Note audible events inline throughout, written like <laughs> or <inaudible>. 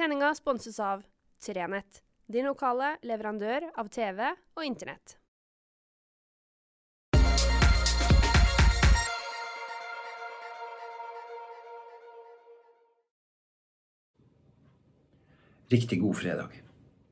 Sendinga sponses av Trenett, din lokale leverandør av TV og Internett. Riktig god fredag.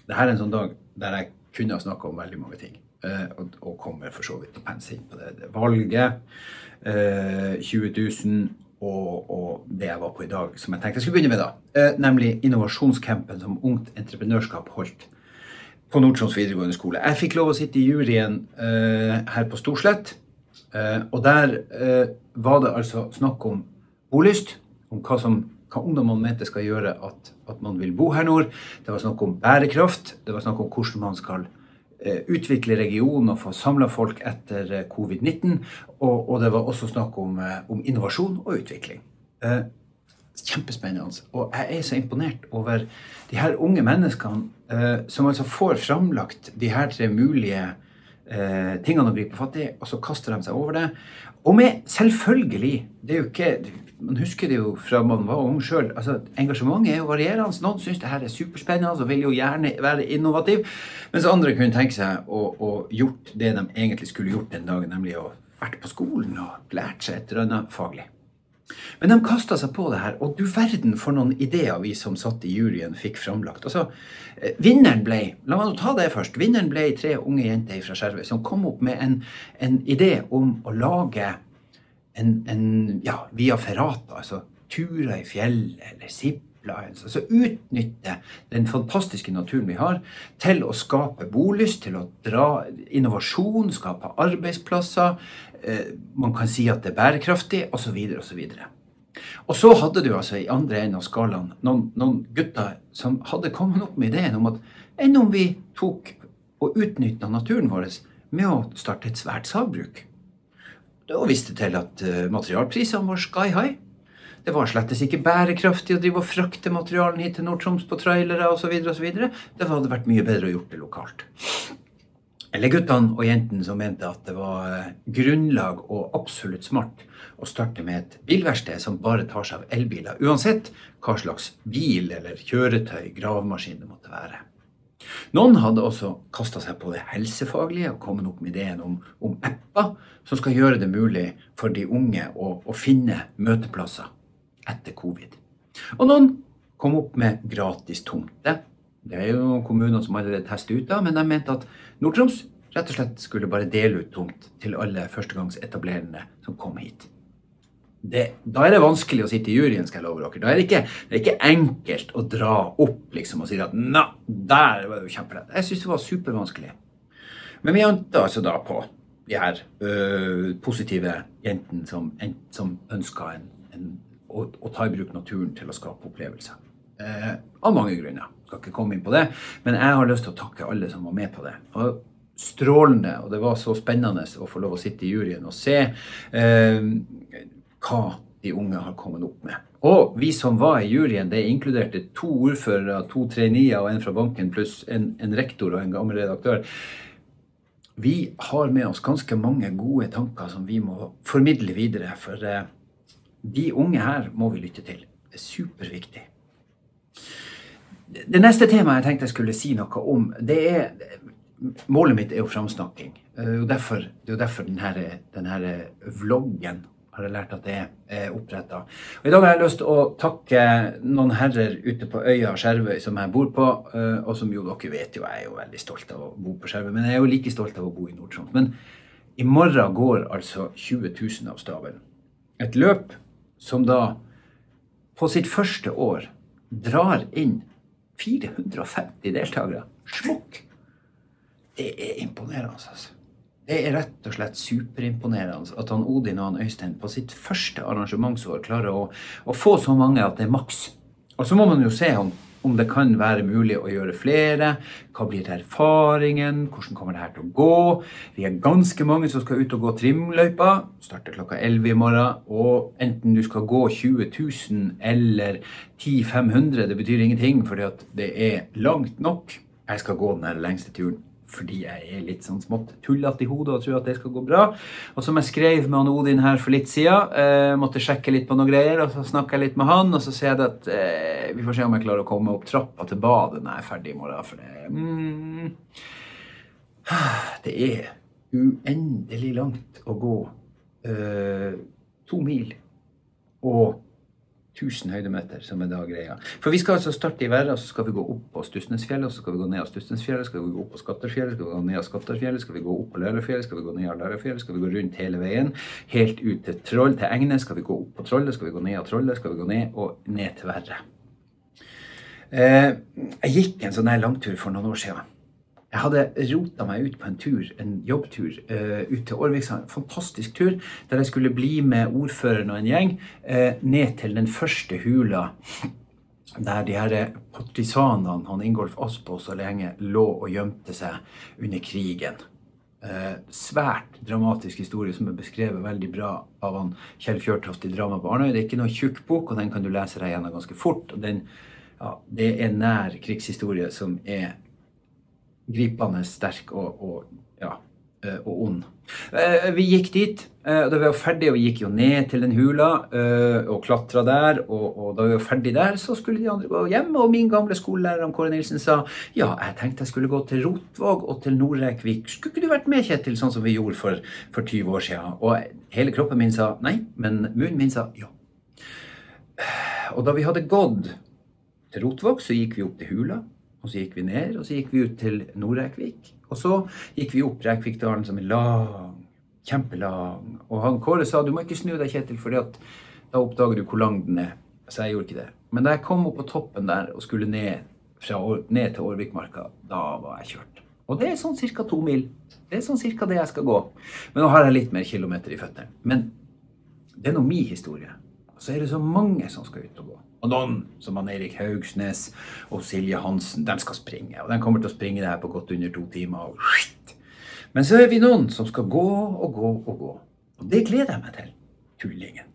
Dette er en sånn dag der jeg kunne ha snakka om veldig mange ting. eh, og, kommer for så vidt til å på det. valget, eh, 20 000 og, og det jeg var på i dag, som jeg tenkte jeg skulle begynne med, da. Eh, nemlig innovasjonscampen som Ungt Entreprenørskap holdt på Nord-Troms videregående skole. Jeg fikk lov å sitte i juryen eh, her på Storslett. Eh, og der eh, var det altså snakk om bolyst, om hva, som, hva ungdommene mente skal gjøre at, at man vil bo her nord. Det var snakk om bærekraft. Det var snakk om hvordan man skal utvikle regionen og få samla folk etter eh, covid-19. Og, og det var også snakk om, eh, om innovasjon og utvikling. Eh, Kjempespennende. Og jeg er så imponert over de her unge menneskene eh, som altså får framlagt de her tre mulige eh, tingene å gripe fatt i, og så kaster de seg over det. Og med selvfølgelig Det er jo ikke Man husker det jo fra man var ung sjøl. Altså, engasjementet er jo varierende. Noen syns det her er superspennende og vil jo gjerne være innovativ, mens andre kunne tenke seg å, å gjort det de egentlig skulle gjort den dagen, nemlig å vært på skolen og lært seg et eller annet faglig. Men de kasta seg på det her, og du verden for noen ideer vi som satt i juryen, fikk framlagt. Altså, eh, Vinneren ble la meg ta det først, vinneren ble tre unge jenter fra Skjervøy som kom opp med en, en idé om å lage en, en ja, via ferrata, altså turer i fjellet eller zipplines. Altså utnytte den fantastiske naturen vi har, til å skape bolyst, til å dra innovasjon, skape arbeidsplasser. Eh, man kan si at det er bærekraftig, osv. osv. Og så hadde du altså i andre enden av skalaen noen, noen gutter som hadde kommet opp med ideen om at enn om vi tok og utnytta naturen vår med å starte et svært sagbruk? Da viste til at eh, materialprisene var sky high. Det var slettes ikke bærekraftig å drive og frakte materialen hit til Nord-Troms på trailere osv. Det hadde vært mye bedre å gjort det lokalt. Eller guttene og jentene som mente at det var eh, grunnlag og absolutt smart å starte med et bilverksted som bare tar seg av elbiler, uansett hva slags bil eller kjøretøy, gravemaskin det måtte være. Noen hadde også kasta seg på det helsefaglige og kommet opp med ideen om, om apper som skal gjøre det mulig for de unge å, å finne møteplasser etter covid. Og noen kom opp med gratis tomte. Det er jo kommuner som allerede tester ut da, men de mente at Nord-Troms rett og slett skulle bare dele ut tomt til alle førstegangsetablerende som kom hit. Det, da er det vanskelig å sitte i juryen, skal jeg love dere. Da er det ikke, det er ikke enkelt å dra opp liksom, og si at na, der var det jo kjempelett. Jeg syns det var supervanskelig. Men vi ante altså da på de her ø, positive jentene som, som ønska en, en, å, å, ta i bruk naturen til å skape opplevelser. Eh, av mange grunner. Skal ikke komme inn på det. Men jeg har lyst til å takke alle som var med på det. Og strålende, og det var så spennende å få lov å sitte i juryen og se eh, hva de unge har kommet opp med. Og vi som var i juryen, det inkluderte to ordførere, to traineer og en fra banken, pluss en, en rektor og en gammel redaktør. Vi har med oss ganske mange gode tanker som vi må formidle videre. For eh, de unge her må vi lytte til. Det er superviktig. Det neste temaet jeg tenkte jeg skulle si noe om, det er Målet mitt er jo framsnakking. Det er jo derfor, er denne, denne vloggen har jeg lært at det er oppretta. I dag har jeg lyst til å takke noen herrer ute på øya Skjervøy som jeg bor på. Og som jo dere vet jo, jeg er jo veldig stolt av å bo på Skjervøy. Men jeg er jo like stolt av å bo i Nord-Troms. Men i morgen går altså 20 000 av stabelen. Et løp som da på sitt første år drar inn 450 deltakere. Smukk! Det er imponerende, altså. Det er rett og slett superimponerende at han Odin og han Øystein på sitt første arrangementsår klarer å, å få så mange at det er maks. Og så må man jo se om, om det kan være mulig å gjøre flere. Hva blir erfaringen? Hvordan kommer det her til å gå? Vi er ganske mange som skal ut og gå trimløypa. Starter klokka 11 i morgen. Og enten du skal gå 20 000 eller 10 500, det betyr ingenting, fordi det er langt nok. Jeg skal gå den lengste turen fordi jeg er litt sånn smått tullete i hodet og tror at det skal gå bra. Og som jeg skrev med han Odin her for litt siden, eh, måtte sjekke litt på noen greier, og så snakka jeg litt med han, og så sier jeg at eh, vi får se om jeg klarer å komme opp trappa til badet når jeg er ferdig i morgen. For det, mm, det er uendelig langt å gå eh, to mil og 1000 høydemeter, som er da greia. For vi skal altså starte i Verra, så skal vi gå opp på Stussnesfjellet, og så skal vi gå ned av Stussnesfjellet, skal vi gå opp på Skatterfjellet, skal vi gå ned av Skatterfjellet, skal vi gå opp på Lærerfjellet, skal vi gå ned av Lærerfjellet, skal vi gå rundt hele veien, helt ut til Troll, til Egne, skal vi gå opp på Trollet, skal vi gå ned av Trollet, skal vi gå ned og ned til Verre. Eh, jeg gikk en sånn her langtur for noen år siden. Jeg hadde rota meg ut på en tur, en jobbtur uh, ut til Årviksa. En fantastisk tur der jeg skulle bli med ordføreren og en gjeng uh, ned til den første hula der de her partisanene, han Ingolf Aspås så lenge, lå og gjemte seg under krigen. Uh, svært dramatisk historie som er beskrevet veldig bra av han Kjell Fjørtoft i Drama på Arnøy. Det er ikke noe tjukk bok, og den kan du lese deg gjennom ganske fort. og den, ja, Det er nær krigshistorie som er gripende sterk og, og, ja, eh, og ond. Eh, vi gikk dit. Eh, da vi var ferdige, og vi gikk jo ned til den hula og klatra der. Og, og, da vi var ferdige der, så skulle de andre gå hjem. Og min gamle skolelærer Kåre Nilsen sa ja, jeg tenkte jeg skulle gå til Rotvåg og til Nord-Reykvik. Skulle ikke du vært med, Kjetil, sånn som vi gjorde for, for 20 år siden? Og hele kroppen min sa nei, men munnen min sa ja. Og da vi hadde gått til Rotvåg, så gikk vi opp til hula. Og så gikk vi ned, og så gikk vi ut til Nord-Reykvik. Og så gikk vi opp Reykvikdalen, som er lang, kjempelang. Og han Kåre sa du må ikke snu deg, Kjetil, for da oppdager du hvor lang den er. Så jeg gjorde ikke det. Men da jeg kom opp på toppen der og skulle ned, fra, ned til Årvikmarka, da var jeg kjørt. Og det er sånn ca. to mil. Det er sånn cirka det jeg skal gå. Men nå har jeg litt mer kilometer i føttene. Men det er nå min historie. Og så er det så mange som skal ut og gå. Og noen, som han Erik Haugsnes og Silje Hansen, de skal springe. Og de kommer til å springe det her på godt under to timer. Men så er vi noen som skal gå og gå og gå. Og det gleder jeg meg til. Tullingen.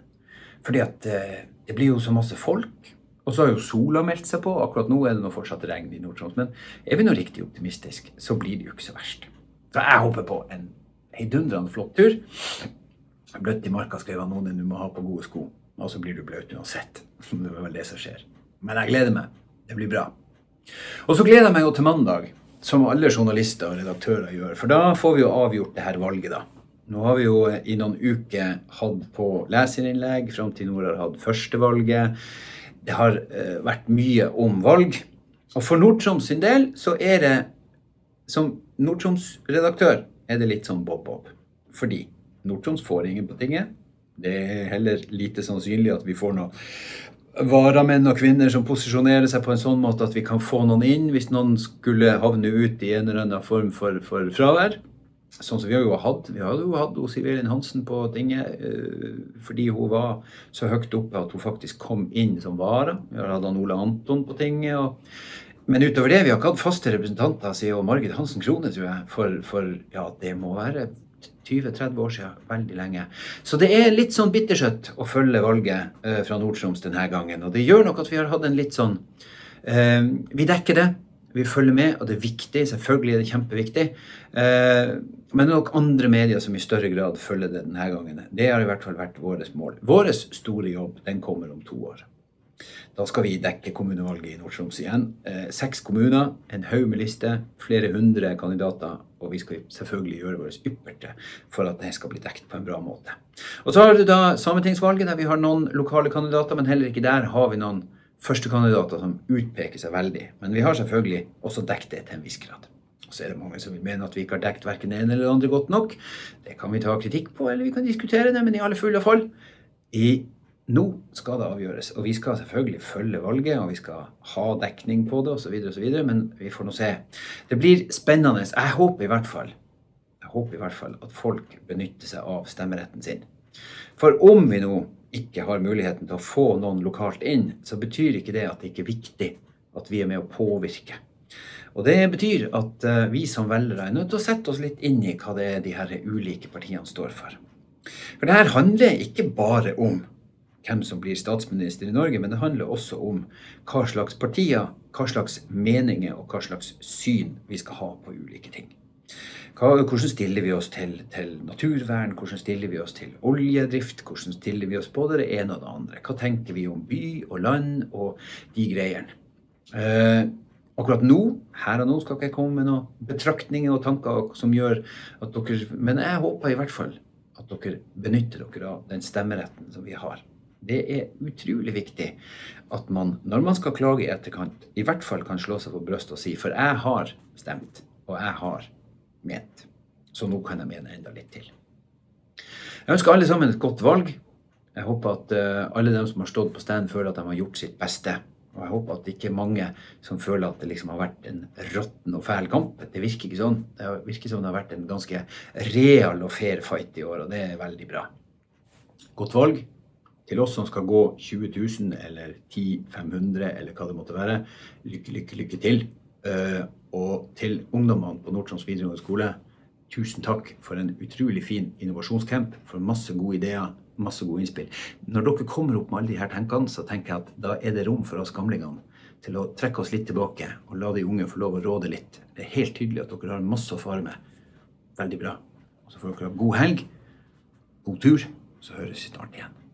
Fordi at eh, det blir jo så masse folk. Og så har jo sola meldt seg på. Akkurat nå er det nå fortsatt regn i Nord-Troms. Men er vi nå riktig optimistiske, så blir det jo ikke så verst. Så jeg håper på en heidundrende flott tur. Bløtt i marka, skrev han noen, du må ha på gode sko og så blir du blaut uansett. <laughs> Det er vel det som skjer. Men jeg gleder meg. Det blir bra. Og så gleder jeg meg jo til mandag, som alle journalister og redaktører gjør. For da får vi jo avgjort det her valget, da. Nå har vi jo i noen uker hatt på leserinnlegg, fram til Nord har hatt førstevalget. Det har uh, vært mye om valg. Og for Nord-Troms sin del så er det som Nord-Troms-redaktør er det litt sånn bob-bob. Fordi Nord-Troms får ingen på tinget. Det er heller lite sannsynlig at vi får noen varamenn og -kvinner som posisjonerer seg på en sånn måte at vi kan få noen inn hvis noen skulle havne ut i en eller annen form for, for fravær. Sånn som vi har jo hatt. Vi hadde jo hatt Sivilin Hansen på tinget eh, fordi hun var så høyt oppe at hun faktisk kom inn som vara. Vi har hatt Ole Anton på tinget. Og, men utover det, vi har ikke hatt faste representanter siden Margit Hansen Krone, tror jeg. For, for ja, det må være 20-30 år siden. Veldig lenge. Så det er litt sånn bittersøtt å følge valget uh, fra Nord-Troms denne gangen. Og det gjør nok at vi har hatt en litt sånn uh, Vi dekker det. Vi følger med, og det er viktig. Selvfølgelig er det kjempeviktig. Uh, men det er nok andre medier som i større grad følger det denne gangen. Det har i hvert fall vært vårt mål. Vår store jobb den kommer om to år. Da skal vi dekke kommunevalget i Nord-Troms igjen. Eh, seks kommuner, en haug med lister, flere hundre kandidater. Og vi skal selvfølgelig gjøre vårt ypperste for at det skal bli dekt på en bra måte. Og så har du da Sametingsvalget, der vi har noen lokale kandidater, men heller ikke der har vi noen førstekandidater som utpeker seg veldig. Men vi har selvfølgelig også dekt det til en viss grad. Så er det mange som vil mene at vi ikke har dekt verken det ene eller det andre godt nok. Det kan vi ta kritikk på, eller vi kan diskutere det, men i alle fulle fall. I nå skal det avgjøres, og vi skal selvfølgelig følge valget, og vi skal ha dekning på det osv., men vi får nå se. Det blir spennende. Jeg håper i hvert fall jeg håper i hvert fall at folk benytter seg av stemmeretten sin. For om vi nå ikke har muligheten til å få noen lokalt inn, så betyr ikke det at det ikke er viktig at vi er med å påvirke. Og det betyr at eh, vi som velgere er nødt til å sette oss litt inn i hva det er de her ulike partiene står for. For det her handler ikke bare om hvem som blir statsminister i Norge, men det handler også om hva slags partier, hva slags meninger og hva slags syn vi skal ha på ulike ting. Hvordan stiller vi oss til, til, naturvern? Hvordan stiller vi oss til oljedrift? Hvordan stiller vi oss både det ene og det andre? Hva tenker vi om by og land og de greiene? Eh, akkurat nå, her og nå, skal ikke jeg komme med noen betraktninger og tanker som gjør at dere Men jeg håper i hvert fall at dere benytter dere av den stemmeretten som vi har. Det er utrolig viktig at man, når man skal klage i etterkant, i hvert fall kan slå seg på brystet og si for jeg har stemt, og jeg har ment. Så nå kan jeg mene enda litt til. Jeg ønsker alle sammen et godt valg. Jeg håper at uh, alle dem som har stått på stand, føler at de har gjort sitt beste. Og jeg håper at det ikke er mange som føler at det liksom har vært en råtten og fæl kamp. Det virker ikke sånn. Det virker som det har vært en ganske real og fair fight i år, og det er veldig bra. Godt valg. Til oss som skal gå 20 000 eller 10 500 eller hva det måtte være, lykke, lykke, lykke til. Uh, og til ungdommene på Nord-Troms videregående skole, tusen takk for en utrolig fin innovasjonscamp. For masse gode ideer, masse gode innspill. Når dere kommer opp med alle de her tenkene, så tenker jeg at da er det rom for oss gamlingene til å trekke oss litt tilbake og la de unge få lov å råde litt. Det er helt tydelig at dere har masse å fare med. Veldig bra. Og så får dere ha god helg, god tur, så høres vi snart igjen.